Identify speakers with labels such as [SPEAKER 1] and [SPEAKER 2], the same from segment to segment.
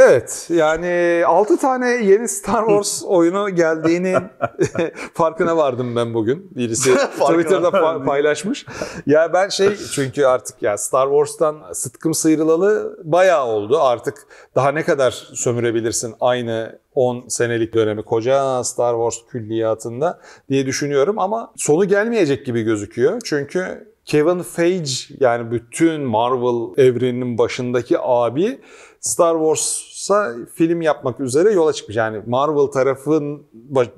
[SPEAKER 1] Evet yani 6 tane yeni Star Wars oyunu geldiğinin farkına vardım ben bugün. Birisi Twitter'da pa- paylaşmış. Ya ben şey çünkü artık ya Star Wars'tan sıtkım sıyrılalı bayağı oldu. Artık daha ne kadar sömürebilirsin aynı 10 senelik dönemi koca Star Wars külliyatında diye düşünüyorum ama sonu gelmeyecek gibi gözüküyor. Çünkü Kevin Feige yani bütün Marvel evreninin başındaki abi Star Wars'a film yapmak üzere yola çıkmış. Yani Marvel tarafın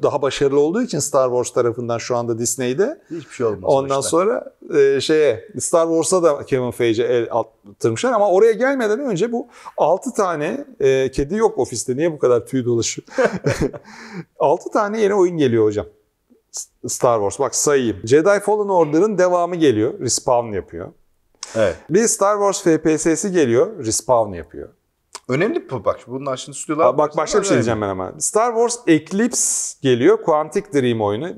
[SPEAKER 1] daha başarılı olduğu için Star Wars tarafından şu anda Disney'de.
[SPEAKER 2] Hiçbir şey olmaz.
[SPEAKER 1] Ondan
[SPEAKER 2] işte.
[SPEAKER 1] sonra e, şeye Star Wars'a da Kevin Feige el attırmışlar ama oraya gelmeden önce bu 6 tane e, kedi yok ofiste. Niye bu kadar tüy dolaşıyor? 6 tane yeni oyun geliyor hocam. Star Wars. Bak sayayım. Jedi Fallen Order'ın devamı geliyor. Respawn yapıyor.
[SPEAKER 2] Evet.
[SPEAKER 1] Bir Star Wars FPS'si geliyor. Respawn yapıyor.
[SPEAKER 2] Önemli bir bak. Bunlar şimdi stüdyolar.
[SPEAKER 1] Aa, Bak başka bir şey diyeceğim ben ama. Star Wars Eclipse geliyor. Quantic Dream oyunu.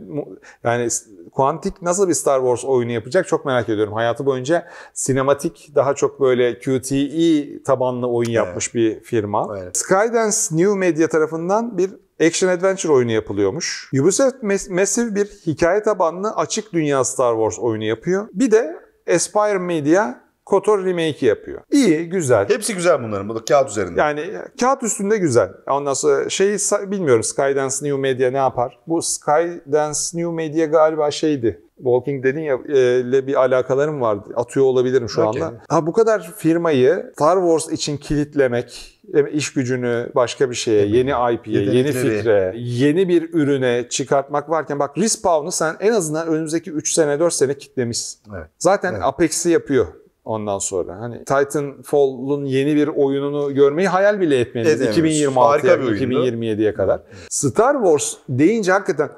[SPEAKER 1] Yani Quantic nasıl bir Star Wars oyunu yapacak çok merak ediyorum. Hayatı boyunca sinematik daha çok böyle QTE tabanlı oyun yapmış evet. bir firma.
[SPEAKER 2] Evet.
[SPEAKER 1] Skydance New Media tarafından bir Action Adventure oyunu yapılıyormuş. Ubisoft Massive bir hikaye tabanlı açık dünya Star Wars oyunu yapıyor. Bir de Aspire Media KOTOR remake'i yapıyor. İyi, güzel.
[SPEAKER 2] Hepsi güzel bunların. Bu da kağıt üzerinde.
[SPEAKER 1] Yani kağıt üstünde güzel. Ondan sonra şeyi bilmiyorum Skydance New Media ne yapar? Bu Skydance New Media galiba şeydi. Walking Dead'in ya, ile bir alakalarım vardı. Atıyor olabilirim şu okay. anda. Ha bu kadar firmayı Star Wars için kilitlemek, iş gücünü başka bir şeye, yeni IP'ye, yeni fikre, yeni bir ürüne çıkartmak varken bak Respawn'u sen en azından önümüzdeki 3 sene 4 sene kitlemişsin.
[SPEAKER 2] Evet.
[SPEAKER 1] Zaten
[SPEAKER 2] Evet.
[SPEAKER 1] Apex'i yapıyor ondan sonra. Hani Titanfall'un yeni bir oyununu görmeyi hayal bile etmeliyiz.
[SPEAKER 2] Edemiyoruz.
[SPEAKER 1] 2026'ya,
[SPEAKER 2] Harika bir oyundu.
[SPEAKER 1] 2027'ye kadar. Star Wars deyince hakikaten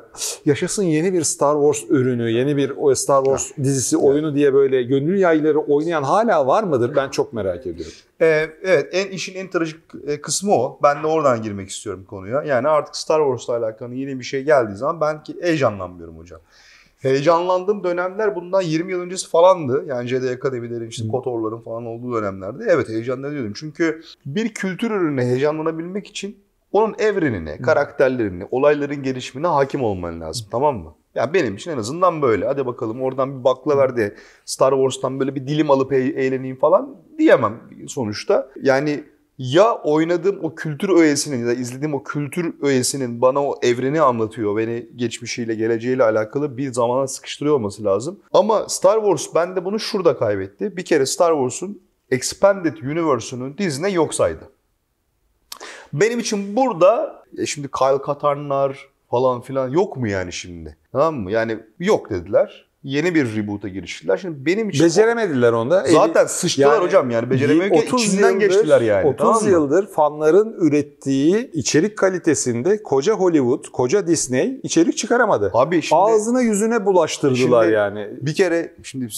[SPEAKER 1] yaşasın yeni bir Star Wars ürünü, yeni bir Star Wars dizisi, oyunu diye böyle gönül yayları oynayan hala var mıdır? Ben çok merak ediyorum.
[SPEAKER 2] Ee, evet en işin en trajik e, kısmı o. Ben de oradan girmek istiyorum konuya. Yani artık Star Wars'la alakalı yeni bir şey geldiği zaman ben ki heyecanlanmıyorum hocam. Heyecanlandığım dönemler bundan 20 yıl öncesi falandı. Yani Jedi Akademilerin, işte KOTOR'ların falan olduğu dönemlerde. Evet heyecanlanıyordum. Çünkü bir kültür ürününe heyecanlanabilmek için onun evrenine, karakterlerine, olayların gelişimine hakim olman lazım. Tamam mı? Ya benim için en azından böyle. Hadi bakalım oradan bir bakla ver de Star Wars'tan böyle bir dilim alıp eğleneyim falan diyemem sonuçta. Yani ya oynadığım o kültür öğesinin ya da izlediğim o kültür öğesinin bana o evreni anlatıyor. Beni geçmişiyle geleceğiyle alakalı bir zamana sıkıştırıyor olması lazım. Ama Star Wars bende bunu şurada kaybetti. Bir kere Star Wars'un Expanded Universe'unu Disney yok saydı. Benim için burada e şimdi Kyle Katarnlar falan filan yok mu yani şimdi? Tamam mı? Yani yok dediler. Yeni bir reboot'a giriştiler. Şimdi benim için
[SPEAKER 1] Beceremediler onda.
[SPEAKER 2] zaten sıçtılar hocam yani beceremiyor ki içinden geçtiler yani.
[SPEAKER 1] 30
[SPEAKER 2] tamam mı?
[SPEAKER 1] yıldır fanların ürettiği içerik kalitesinde koca Hollywood, koca Disney içerik çıkaramadı.
[SPEAKER 2] Abi şimdi
[SPEAKER 1] Ağzına yüzüne bulaştırdılar
[SPEAKER 2] Şimdi-
[SPEAKER 1] yani.
[SPEAKER 2] bir kere şimdi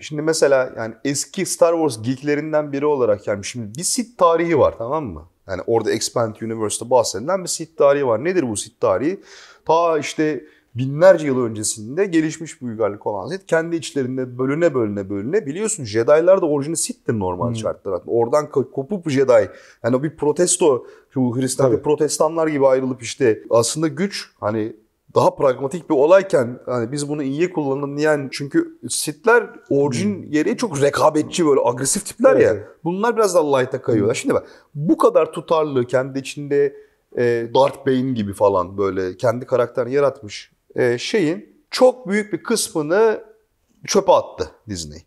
[SPEAKER 2] şimdi mesela yani eski Star Wars geeklerinden biri olarak yani şimdi bir Sith tarihi var tamam mı? Yani orada Expand Universe'da bahsedilen bir Sith tarihi var. Nedir bu Sith tarihi? Ta işte binlerce yıl öncesinde gelişmiş bir uygarlık olan Sith kendi içlerinde bölüne bölüne bölüne biliyorsun Jedi'lar da orijinali Sith'tir normal
[SPEAKER 1] Hmm.
[SPEAKER 2] şartlar altında. Oradan ko- kopup Jedi yani o bir protesto şu Hristiyan
[SPEAKER 1] Tabii.
[SPEAKER 2] protestanlar gibi ayrılıp işte aslında güç hani daha pragmatik bir olayken hani biz bunu iyiye kullanalım diyen çünkü Sith'ler orijin yeri çok rekabetçi böyle agresif tipler ya.
[SPEAKER 1] Hmm. Evet.
[SPEAKER 2] Bunlar biraz daha light'a kayıyorlar. Şimdi bak bu kadar tutarlı kendi içinde e, Darth Bane gibi falan böyle kendi karakterini yaratmış şeyin çok büyük bir kısmını çöpe attı Disney.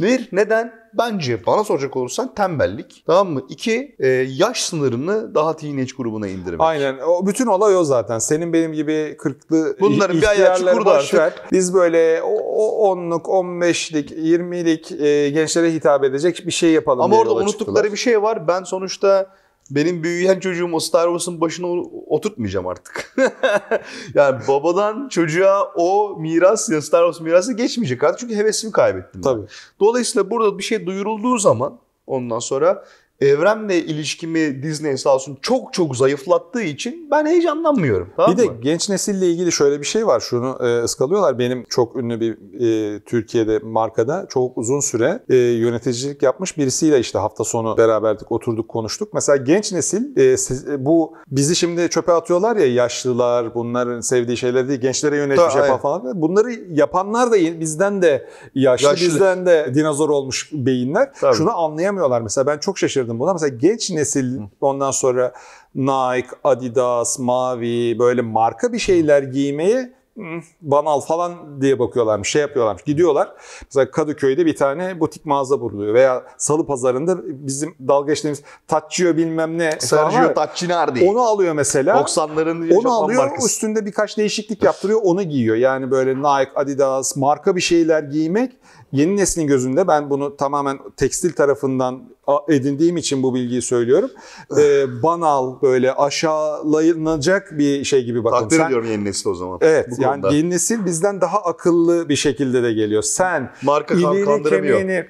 [SPEAKER 2] Bir, neden? Bence bana soracak olursan tembellik. Tamam mı? İki, e, yaş sınırını daha teenage grubuna indirmek.
[SPEAKER 1] Aynen. O bütün olay o zaten. Senin benim gibi 40'lı
[SPEAKER 2] Bunların bir ayağı çukurda artık.
[SPEAKER 1] ver. Biz böyle o- o 10'luk, 15'lik, 20'lik e, gençlere hitap edecek bir şey yapalım
[SPEAKER 2] Ama orada unuttukları
[SPEAKER 1] çıktılar.
[SPEAKER 2] bir şey var. Ben sonuçta benim büyüyen çocuğum o Star Wars'ın başına oturtmayacağım artık. yani babadan çocuğa o miras ya Star Wars mirası geçmeyecek artık. Çünkü hevesimi kaybettim. ben.
[SPEAKER 1] Tabii.
[SPEAKER 2] Dolayısıyla burada bir şey duyurulduğu zaman ondan sonra evrenle ilişkimi Disney sağ olsun çok çok zayıflattığı için ben heyecanlanmıyorum. Tamam
[SPEAKER 1] bir de
[SPEAKER 2] mı?
[SPEAKER 1] genç nesille ilgili şöyle bir şey var. Şunu e, ıskalıyorlar. Benim çok ünlü bir e, Türkiye'de markada çok uzun süre e, yöneticilik yapmış birisiyle işte hafta sonu beraberdik, oturduk, konuştuk. Mesela genç nesil e, siz- e, bu bizi şimdi çöpe atıyorlar ya yaşlılar, bunların sevdiği şeyler değil, gençlere yönelik bir şey yapan falan. Bunları yapanlar da bizden de yaşlı,
[SPEAKER 2] Yaşlı.
[SPEAKER 1] bizden de dinozor olmuş beyinler.
[SPEAKER 2] Tabii.
[SPEAKER 1] Şunu anlayamıyorlar. Mesela ben çok şaşırdım buna. Mesela genç nesil ondan sonra Nike, Adidas, Mavi böyle marka bir şeyler giymeye "Hmm, banal falan diye bakıyorlarmış, şey yapıyorlarmış. Gidiyorlar. Mesela Kadıköy'de bir tane butik mağaza buluyor veya Salı Pazarı'nda bizim dalga geçtiğimiz Taccio bilmem ne.
[SPEAKER 2] Sergio Taccinardi.
[SPEAKER 1] Onu alıyor mesela.
[SPEAKER 2] 90'ların
[SPEAKER 1] Onu
[SPEAKER 2] Japon
[SPEAKER 1] alıyor,
[SPEAKER 2] markası.
[SPEAKER 1] üstünde birkaç değişiklik yaptırıyor, onu giyiyor. Yani böyle Nike, Adidas, marka bir şeyler giymek yeni neslin gözünde ben bunu tamamen tekstil tarafından edindiğim için bu bilgiyi söylüyorum. Ee, banal, böyle aşağılanacak bir şey gibi bakın.
[SPEAKER 2] Takdir
[SPEAKER 1] Sen-
[SPEAKER 2] ediyorum yeni nesil o zaman.
[SPEAKER 1] Evet,
[SPEAKER 2] Bu
[SPEAKER 1] yani
[SPEAKER 2] konuda.
[SPEAKER 1] yeni nesil bizden daha akıllı bir şekilde de geliyor. Sen
[SPEAKER 2] Marka
[SPEAKER 1] ileri kemiğini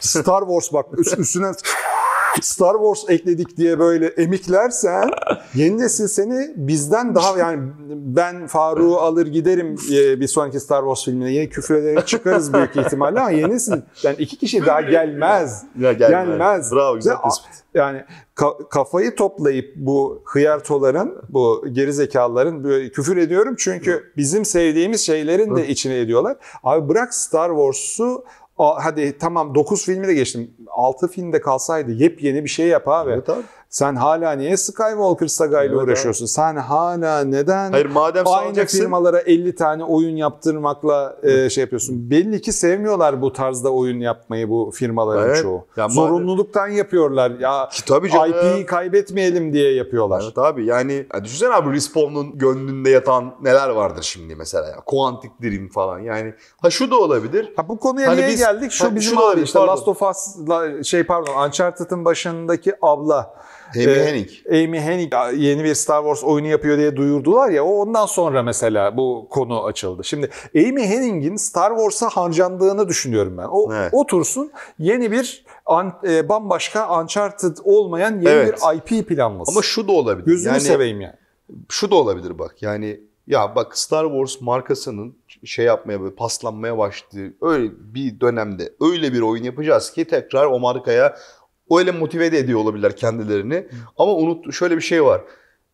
[SPEAKER 1] Star Wars bak üst- üstüne Star Wars ekledik diye böyle emiklersen yeni nesil seni bizden daha yani ben Faruk'u alır giderim e, bir sonraki Star Wars filmine yeni küfür ederek çıkarız büyük ihtimalle ama yeni nesil yani iki kişi daha gelmez.
[SPEAKER 2] Ya gelmez.
[SPEAKER 1] Gelmez.
[SPEAKER 2] Bravo güzel tespit.
[SPEAKER 1] Yani ka- kafayı toplayıp bu hıyartoların, bu geri zekalıların böyle küfür ediyorum çünkü bizim sevdiğimiz şeylerin de içine ediyorlar. Abi bırak Star Wars'u hadi tamam 9 filmi de geçtim. 6 filmde kalsaydı yepyeni bir şey yap abi.
[SPEAKER 2] Evet abi.
[SPEAKER 1] Sen hala niye Skywalker saga ile
[SPEAKER 2] Evet
[SPEAKER 1] uğraşıyorsun? Sen hala neden
[SPEAKER 2] Hayır madem
[SPEAKER 1] aynı firmalara 50 tane oyun yaptırmakla e, şey yapıyorsun? Belli ki sevmiyorlar bu tarzda oyun yapmayı bu firmaların
[SPEAKER 2] Evet.
[SPEAKER 1] çoğu.
[SPEAKER 2] Ya madem-
[SPEAKER 1] Zorunluluktan yapıyorlar. Ya
[SPEAKER 2] Ki tabii canım.
[SPEAKER 1] IP'yi kaybetmeyelim diye yapıyorlar.
[SPEAKER 2] Evet abi yani ya düşünsene abi Respawn'un gönlünde yatan neler vardır şimdi mesela ya. Quantic Dream falan yani. Ha şu da olabilir.
[SPEAKER 1] Ha bu konuya
[SPEAKER 2] Hani
[SPEAKER 1] niye
[SPEAKER 2] biz-
[SPEAKER 1] geldik? Şu
[SPEAKER 2] Ha,
[SPEAKER 1] bizim
[SPEAKER 2] şu
[SPEAKER 1] abi işte
[SPEAKER 2] pardon.
[SPEAKER 1] Last of Us'la şey pardon Uncharted'ın başındaki abla
[SPEAKER 2] Amy
[SPEAKER 1] Ee,
[SPEAKER 2] Hennig.
[SPEAKER 1] Amy Hennig yeni bir Star Wars oyunu yapıyor diye duyurdular ya o ondan sonra mesela bu konu açıldı. Şimdi Amy Hennig'in Star Wars'a harcandığını düşünüyorum ben. O
[SPEAKER 2] Evet.
[SPEAKER 1] otursun yeni bir an- e, bambaşka Uncharted olmayan yeni
[SPEAKER 2] Evet.
[SPEAKER 1] bir IP planlasın.
[SPEAKER 2] Ama şu da olabilir.
[SPEAKER 1] Gözünü
[SPEAKER 2] yani,
[SPEAKER 1] seveyim yani.
[SPEAKER 2] şu da olabilir bak yani ya bak Star Wars markasının şey yapmaya böyle paslanmaya başladığı öyle bir dönemde öyle bir oyun yapacağız ki tekrar o markaya öyle motive de ediyor olabilirler kendilerini. Ama unut şöyle bir şey var.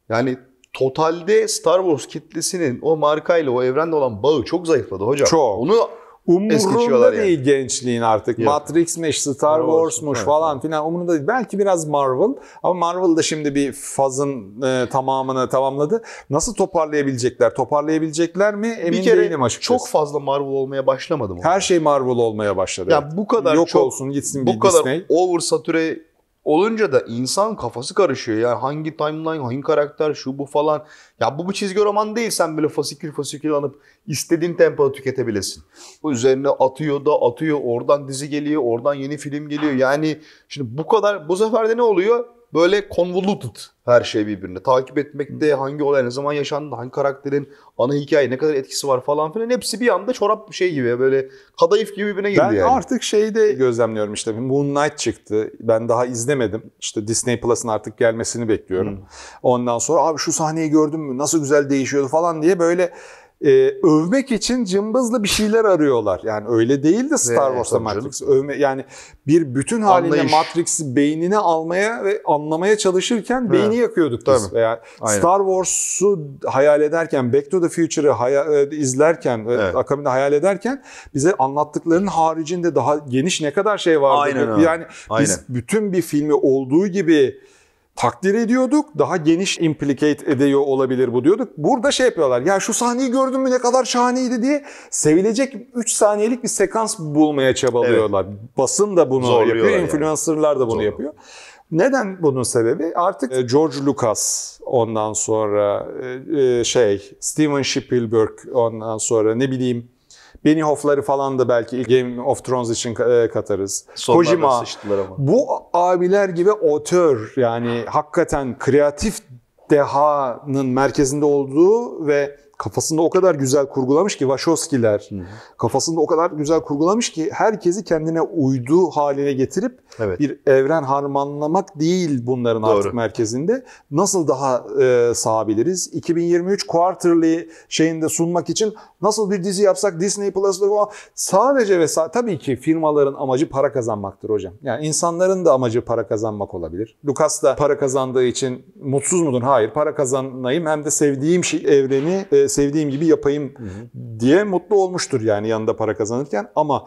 [SPEAKER 2] Yani totalde Star Wars kitlesinin o markayla o evrenle olan bağı çok zayıfladı hocam.
[SPEAKER 1] Çok.
[SPEAKER 2] Onu
[SPEAKER 1] Umurunda
[SPEAKER 2] yani.
[SPEAKER 1] değil gençliğin artık.
[SPEAKER 2] Yok.
[SPEAKER 1] Matrix'miş, Star Wars'muş
[SPEAKER 2] Wars'muş,
[SPEAKER 1] falan filan umurunda değil. Belki biraz Marvel ama Marvel da şimdi bir fazın e, tamamını tamamladı. Nasıl toparlayabilecekler? Toparlayabilecekler mi? Emin
[SPEAKER 2] bir kere
[SPEAKER 1] değilim açıkçası.
[SPEAKER 2] çok fazla Marvel olmaya başlamadı mı?
[SPEAKER 1] Her şey Marvel olmaya başladı.
[SPEAKER 2] Ya bu kadar
[SPEAKER 1] Yok
[SPEAKER 2] çok
[SPEAKER 1] olsun gitsin
[SPEAKER 2] bu
[SPEAKER 1] bir
[SPEAKER 2] kadar
[SPEAKER 1] Disney.
[SPEAKER 2] oversature olunca da insan kafası karışıyor. Yani hangi timeline, hangi karakter, şu bu falan. Ya bu bir çizgi roman değil. Sen böyle fasikül fasikül alıp istediğin tempoda tüketebilesin. Bu üzerine atıyor da atıyor. Oradan dizi geliyor, oradan yeni film geliyor. Yani şimdi bu kadar, bu sefer de ne oluyor? Böyle convoluted her şey birbirine. Takip etmekte hangi olay ne zaman yaşandı, hangi karakterin ana hikaye ne kadar etkisi var falan filan. Hepsi bir anda çorap bir şey gibi böyle kadayıf gibi birbirine girdi
[SPEAKER 1] Ben
[SPEAKER 2] yani.
[SPEAKER 1] artık şeyde gözlemliyorum işte Moon Knight çıktı. Ben daha izlemedim. İşte Disney Plus'ın artık gelmesini bekliyorum. Ondan sonra abi şu sahneyi gördün mü? Nasıl güzel değişiyordu falan diye böyle e, övmek için cımbızlı bir şeyler arıyorlar. Yani öyle değil de Star Wars'ta. Matrix. Övme, yani bir bütün halinde
[SPEAKER 2] Anlayış.
[SPEAKER 1] Matrix'i beynine almaya ve anlamaya çalışırken beyni yakıyorduk biz.
[SPEAKER 2] Tabii.
[SPEAKER 1] Veya
[SPEAKER 2] Aynen.
[SPEAKER 1] Star Wars'u hayal ederken, Back to the Future'ı hayal- e, izlerken, ve
[SPEAKER 2] Evet.
[SPEAKER 1] akabinde hayal ederken bize anlattıklarının haricinde daha geniş ne kadar şey vardı.
[SPEAKER 2] Aynen.
[SPEAKER 1] Yani biz
[SPEAKER 2] Aynen.
[SPEAKER 1] bütün bir filmi olduğu gibi takdir ediyorduk. Daha geniş implicate ediyor olabilir bu diyorduk. Burada şey yapıyorlar. Ya şu sahneyi gördün mü ne kadar şahaneydi diye sevilecek 3 saniyelik bir sekans bulmaya çabalıyorlar. Basın da bunu
[SPEAKER 2] Zorluyorlar
[SPEAKER 1] yapıyor.
[SPEAKER 2] yani.
[SPEAKER 1] Influencerlar da bunu
[SPEAKER 2] Zorluyor.
[SPEAKER 1] yapıyor. Neden bunun sebebi? Artık e, George Lucas ondan sonra e, e, şey Steven Spielberg ondan sonra ne bileyim Benioff'ları falan da belki Game of Thrones için e, katarız.
[SPEAKER 2] Sonlarda
[SPEAKER 1] Kojima. Bu abiler gibi otör yani hakikaten kreatif dehanın merkezinde olduğu ve kafasında o kadar güzel kurgulamış ki Wachowski'ler kafasında o kadar güzel kurgulamış ki herkesi kendine uyduğu haline getirip
[SPEAKER 2] Evet.
[SPEAKER 1] bir evren harmanlamak değil bunların
[SPEAKER 2] Doğru.
[SPEAKER 1] artık merkezinde. Nasıl daha e, sağabiliriz? 2023 quarterly şeyinde sunmak için nasıl bir dizi yapsak Disney Plus'ta falan. Sadece ve sa- tabii ki firmaların amacı para kazanmaktır hocam. Yani insanların da amacı para kazanmak olabilir. Lucas da para kazandığı için mutsuz mudur? Hayır. Para kazanayım hem de sevdiğim şey, evreni e, sevdiğim gibi yapayım diye mutlu olmuştur yani yanında para kazanırken ama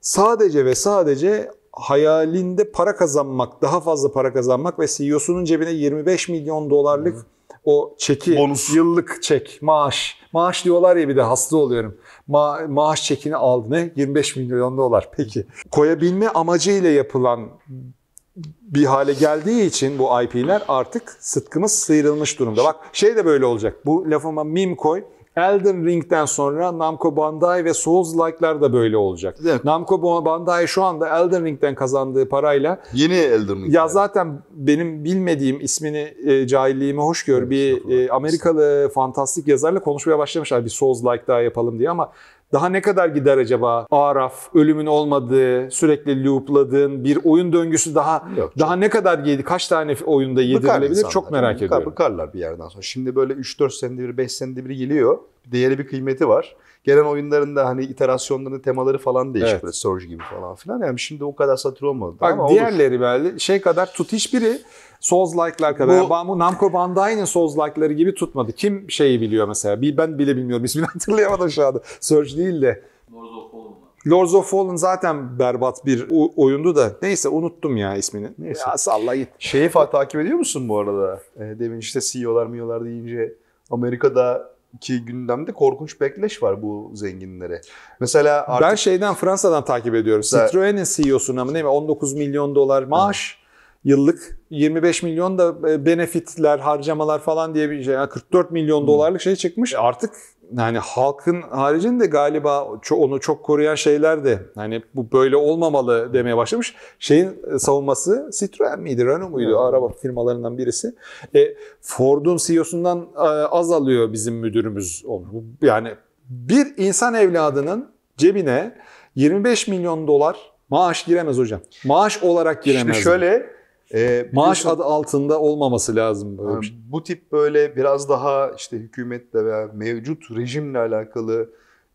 [SPEAKER 1] sadece ve sadece hayalinde para kazanmak, daha fazla para kazanmak ve CEO'sunun cebine 25 milyon dolarlık o çeki,
[SPEAKER 2] Bonus.
[SPEAKER 1] yıllık çek, maaş. Maaş diyorlar ya bir de hasta oluyorum. Ma- maaş çekini aldı ne? 25 milyon dolar. Peki. Koyabilme amacıyla yapılan bir hale geldiği için bu IP'ler artık sıtkımız sıyrılmış durumda. Bak şey de böyle olacak. Bu lafıma mim koy. Elden Ring'den sonra Namco Bandai ve Souls-like'lar da böyle olacak.
[SPEAKER 2] Evet.
[SPEAKER 1] Namco Bandai şu anda Elden Ring'den kazandığı parayla
[SPEAKER 2] Yeni Elden Ring.
[SPEAKER 1] ya zaten benim bilmediğim ismini e, cahilliğimi hoş gör bir
[SPEAKER 2] estağfurullah.
[SPEAKER 1] e, Amerikalı fantastik yazarla konuşmaya başlamışlar bir Souls-like daha yapalım diye ama daha ne kadar gider acaba? Araf, ölümün olmadığı, sürekli loopladığın bir oyun döngüsü daha
[SPEAKER 2] Yok,
[SPEAKER 1] daha ne kadar yedi, kaç tane oyunda yedirilebilir
[SPEAKER 2] insanlar.
[SPEAKER 1] çok merak
[SPEAKER 2] Bıkar-
[SPEAKER 1] ediyorum.
[SPEAKER 2] Bıkarlar bir yerden sonra. Şimdi böyle 3-4 senede bir, 5 senede bir geliyor. Değeri bir kıymeti var. Gelen oyunlarında hani iterasyonlarının temaları falan değişik.
[SPEAKER 1] Evet.
[SPEAKER 2] Böyle Surge gibi falan filan. Yani şimdi o kadar satır olmadı.
[SPEAKER 1] Bak
[SPEAKER 2] ama olur.
[SPEAKER 1] diğerleri böyle şey kadar tut hiçbiri Souls-like'lar kadar.
[SPEAKER 2] Bu-
[SPEAKER 1] Bu, bu Namco Bandai'nin Souls-like'ları gibi tutmadı. Kim şeyi biliyor mesela? Bir ben bile bilmiyorum. İsmini hatırlayamadım şu anda. Surge değil de.
[SPEAKER 3] Lords of Fallen'lar.
[SPEAKER 1] Lords of Fallen zaten berbat bir oyundu da. Neyse unuttum ya ismini.
[SPEAKER 2] Neyse.
[SPEAKER 1] Ya salla git.
[SPEAKER 2] Şeyi takip ediyor musun bu arada? E, demin işte CEO'lar miyolar deyince Amerika'da ki gündemde korkunç backlash var bu zenginlere. Mesela artık
[SPEAKER 1] Ben şeyden Fransa'dan takip ediyorum.
[SPEAKER 2] Güzel.
[SPEAKER 1] Citroen'in CEO'suna mı ne mi 19 milyon dolar maaş yıllık 25 milyon da e, benefitler, harcamalar falan diye bir şey. Yani 44 milyon dolarlık şey çıkmış. Artık yani halkın haricinde galiba onu çok koruyan şeyler de hani bu böyle olmamalı demeye başlamış. Şeyin e, savunması Citroen miydi, Renault muydu? Araba firmalarından birisi. E, Ford'un CEO'sundan e, az alıyor bizim müdürümüz. Yani bir insan evladının cebine 25 milyon dolar maaş giremez hocam. Maaş olarak giremez.
[SPEAKER 2] şimdi şöyle e,
[SPEAKER 1] Maaş adı altında olmaması lazım böyle bir şey.
[SPEAKER 2] Yani bu tip böyle biraz daha işte hükümetle veya mevcut rejimle alakalı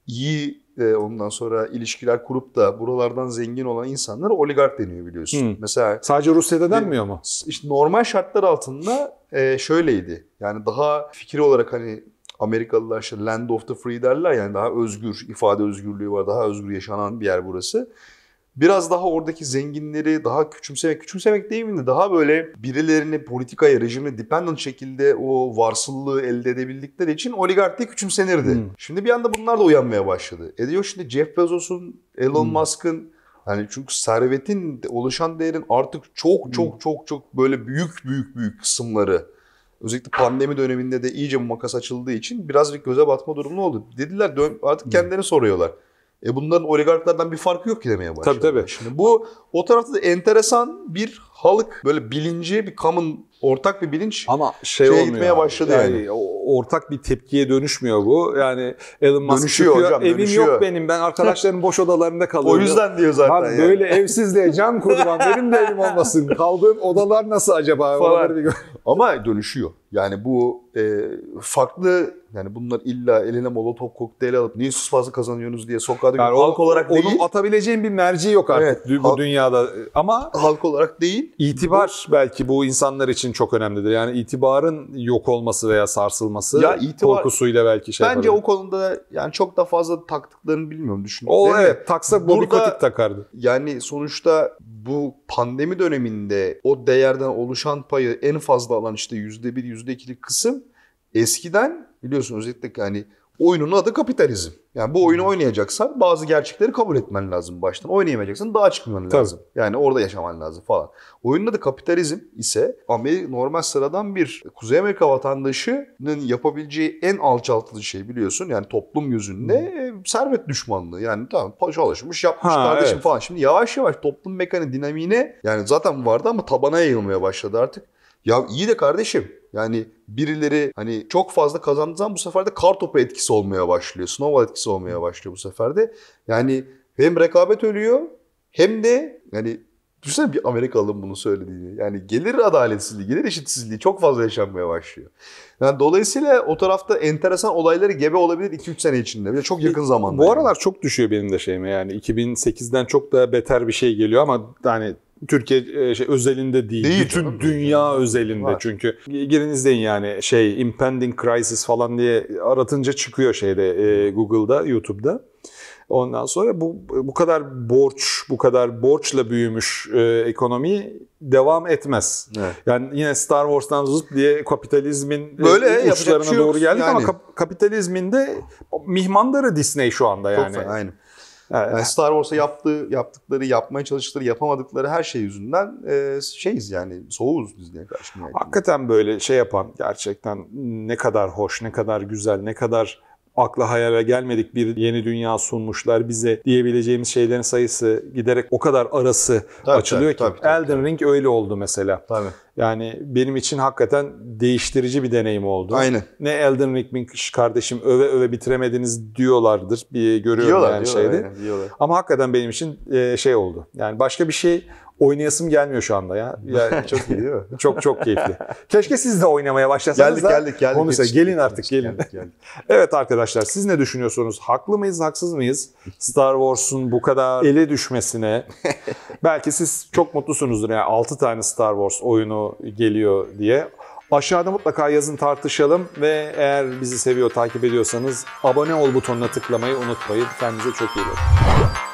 [SPEAKER 2] iyi e, ondan sonra ilişkiler kurup da buralardan zengin olan insanlar oligark deniyor biliyorsun.
[SPEAKER 1] Hmm.
[SPEAKER 2] Mesela
[SPEAKER 1] Sadece Rusya'da denmiyor mu?
[SPEAKER 2] işte normal şartlar altında e, şöyleydi. Yani daha fikir olarak hani Amerikalılar işte land of the free derler yani daha özgür ifade özgürlüğü var, daha özgür yaşanan bir yer burası. Biraz daha oradaki zenginleri daha küçümsemek, küçümsemek değil mi daha böyle birilerini politikaya, rejime dependent şekilde o varsıllığı elde edebildikleri için oligark diye küçümsenirdi.
[SPEAKER 1] Hmm.
[SPEAKER 2] Şimdi bir anda bunlar da uyanmaya başladı. E diyor şimdi Jeff Bezos'un, Elon
[SPEAKER 1] Hmm.
[SPEAKER 2] Musk'ın yani çünkü servetin oluşan değerin artık çok çok çok çok böyle büyük büyük büyük kısımları özellikle pandemi döneminde de iyice makas açıldığı için birazcık göze batma durumu oldu. Dediler artık kendilerini soruyorlar. E bunların oligarklardan bir farkı yok ki demeye başladı.
[SPEAKER 1] Tabii, tabii.
[SPEAKER 2] Şimdi bu o tarafta da enteresan bir halk böyle bilinci bir common ortak bir bilinç.
[SPEAKER 1] Ama şey
[SPEAKER 2] Şeye
[SPEAKER 1] olmuyor.
[SPEAKER 2] gitmeye başladı yani.
[SPEAKER 1] o- Ortak bir tepkiye dönüşmüyor bu. Yani Elon Musk
[SPEAKER 2] Dönüşüyor
[SPEAKER 1] çıkıyor,
[SPEAKER 2] hocam,
[SPEAKER 1] Evim
[SPEAKER 2] dönüşüyor."
[SPEAKER 1] yok benim. Ben arkadaşlarım boş odalarında kalıyorum.
[SPEAKER 2] o yüzden diyor zaten
[SPEAKER 1] Abi
[SPEAKER 2] yani.
[SPEAKER 1] böyle evsizliğe can kurban benim de evim olmasın. Kaldığım odalar nasıl acaba?
[SPEAKER 2] Falan.
[SPEAKER 1] Bir
[SPEAKER 2] Ama dönüşüyor. Yani bu e, farklı yani bunlar illa eline molotof kokteyli alıp niye siz fazla kazanıyorsunuz diye sokağa.
[SPEAKER 1] Yani
[SPEAKER 2] halk olarak
[SPEAKER 1] onun
[SPEAKER 2] değil.
[SPEAKER 1] atabileceğin bir merci yok artık
[SPEAKER 2] Evet,
[SPEAKER 1] bu
[SPEAKER 2] halk-
[SPEAKER 1] dünyada. Ama
[SPEAKER 2] Halk olarak değil.
[SPEAKER 1] İtibar belki bu insanlar için çok önemlidir. Yani itibarın yok olması veya sarsılması
[SPEAKER 2] Ya itibar-
[SPEAKER 1] korkusuyla belki şey
[SPEAKER 2] Bence
[SPEAKER 1] yapabilir.
[SPEAKER 2] o konuda yani çok da fazla taktıklarını bilmiyorum düşünüyorum.
[SPEAKER 1] O
[SPEAKER 2] Değil mi?
[SPEAKER 1] evet taksa Bobby Kotick takardı.
[SPEAKER 2] Yani sonuçta bu pandemi döneminde o değerden oluşan payı en fazla alan işte yüzde bir, yüzde ikilik kısım eskiden biliyorsun özellikle hani oyunun adı kapitalizm. Yani bu oyunu oynayacaksan bazı gerçekleri kabul etmen lazım baştan. Oynayamayacaksan daha çıkman
[SPEAKER 1] Tabii.
[SPEAKER 2] lazım. Yani orada yaşaman lazım falan. Oyunun adı kapitalizm ise Amerika, normal sıradan bir Kuzey Amerika vatandaşının yapabileceği en alçaltıcı şey biliyorsun. Yani toplum gözünde e, servet düşmanlığı. Yani tamam çalışmış yapmış
[SPEAKER 1] Ha,
[SPEAKER 2] kardeşim
[SPEAKER 1] evet.
[SPEAKER 2] falan. Şimdi yavaş yavaş toplum mekanı dinamiğine yani zaten vardı ama tabana yayılmaya başladı artık. Ya iyi de kardeşim yani birileri hani çok fazla kazandığı zaman bu sefer de kar topu etkisi olmaya başlıyor. Snowball etkisi olmaya başlıyor bu sefer de. Yani hem rekabet ölüyor hem de yani düşünsene bir Amerikalı'nın bunu söylediğini. Yani gelir adaletsizliği, gelir eşitsizliği çok fazla yaşanmaya başlıyor. Yani dolayısıyla o tarafta enteresan olayları gebe olabilir 2-3 sene içinde. Bir de çok yakın zamanda.
[SPEAKER 1] Bu
[SPEAKER 2] yani.
[SPEAKER 1] aralar çok düşüyor benim de şeyime yani 2008'den çok daha beter bir şey geliyor ama hani Türkiye e, şey, özelinde değil.
[SPEAKER 2] Değil
[SPEAKER 1] Bütün
[SPEAKER 2] canım.
[SPEAKER 1] dünya özelinde
[SPEAKER 2] Var.
[SPEAKER 1] çünkü. Girin izleyin yani şey impending crisis falan diye aratınca çıkıyor şeyde e, Google'da, YouTube'da. Ondan sonra bu bu kadar borç, bu kadar borçla büyümüş e, ekonomi devam etmez.
[SPEAKER 2] Evet.
[SPEAKER 1] Yani yine Star Wars'tan zıt diye kapitalizmin
[SPEAKER 2] Böyle,
[SPEAKER 1] e,
[SPEAKER 2] yapacak
[SPEAKER 1] uçlarına
[SPEAKER 2] şey
[SPEAKER 1] doğru geldik ama
[SPEAKER 2] Yani.
[SPEAKER 1] kap- kapitalizmin de mihmandarı Disney şu anda
[SPEAKER 2] Çok
[SPEAKER 1] yani.
[SPEAKER 2] fena, aynen.
[SPEAKER 1] Evet.
[SPEAKER 2] Yani Star Wars'a yaptığı, yaptıkları, yapmaya çalıştıkları, yapamadıkları her şey yüzünden e, şeyiz yani soğuğuz Disney'e karşı.
[SPEAKER 1] Hakikaten böyle şey yapan gerçekten ne kadar hoş, ne kadar güzel, ne kadar akla hayale gelmedik bir yeni dünya sunmuşlar bize diyebileceğimiz şeylerin sayısı giderek o kadar arası
[SPEAKER 2] Tabii,
[SPEAKER 1] açılıyor
[SPEAKER 2] tabii,
[SPEAKER 1] ki.
[SPEAKER 2] tabii, tabii,
[SPEAKER 1] Elden Ring öyle oldu mesela.
[SPEAKER 2] Tabii.
[SPEAKER 1] Yani benim için hakikaten değiştirici bir deneyim oldu.
[SPEAKER 2] Aynen.
[SPEAKER 1] Ne Elden Ring kardeşim öve öve bitiremediniz diyorlardır. Bir görüyorum
[SPEAKER 2] Diyorlar,
[SPEAKER 1] yani
[SPEAKER 2] diyorlar,
[SPEAKER 1] şeyde.
[SPEAKER 2] aynen, diyorlar.
[SPEAKER 1] Ama hakikaten benim için e, şey oldu. Yani başka bir şey oynayasım gelmiyor şu anda ya. ya
[SPEAKER 2] Çok iyi değil mi?
[SPEAKER 1] çok çok keyifli. Keşke siz de oynamaya başlasanız
[SPEAKER 2] Geldik
[SPEAKER 1] da
[SPEAKER 2] geldik geldik.
[SPEAKER 1] konuşsa. Gelin artık gelin.
[SPEAKER 2] Geldik, geldik.
[SPEAKER 1] Evet arkadaşlar siz ne düşünüyorsunuz? Haklı mıyız haksız mıyız? Star Wars'un bu kadar ele düşmesine. Belki siz çok mutlusunuzdur yani 6 tane Star Wars oyunu geliyor diye. Aşağıda mutlaka yazın tartışalım ve eğer bizi seviyor takip ediyorsanız abone ol butonuna tıklamayı unutmayın. Kendinize çok iyi bakın.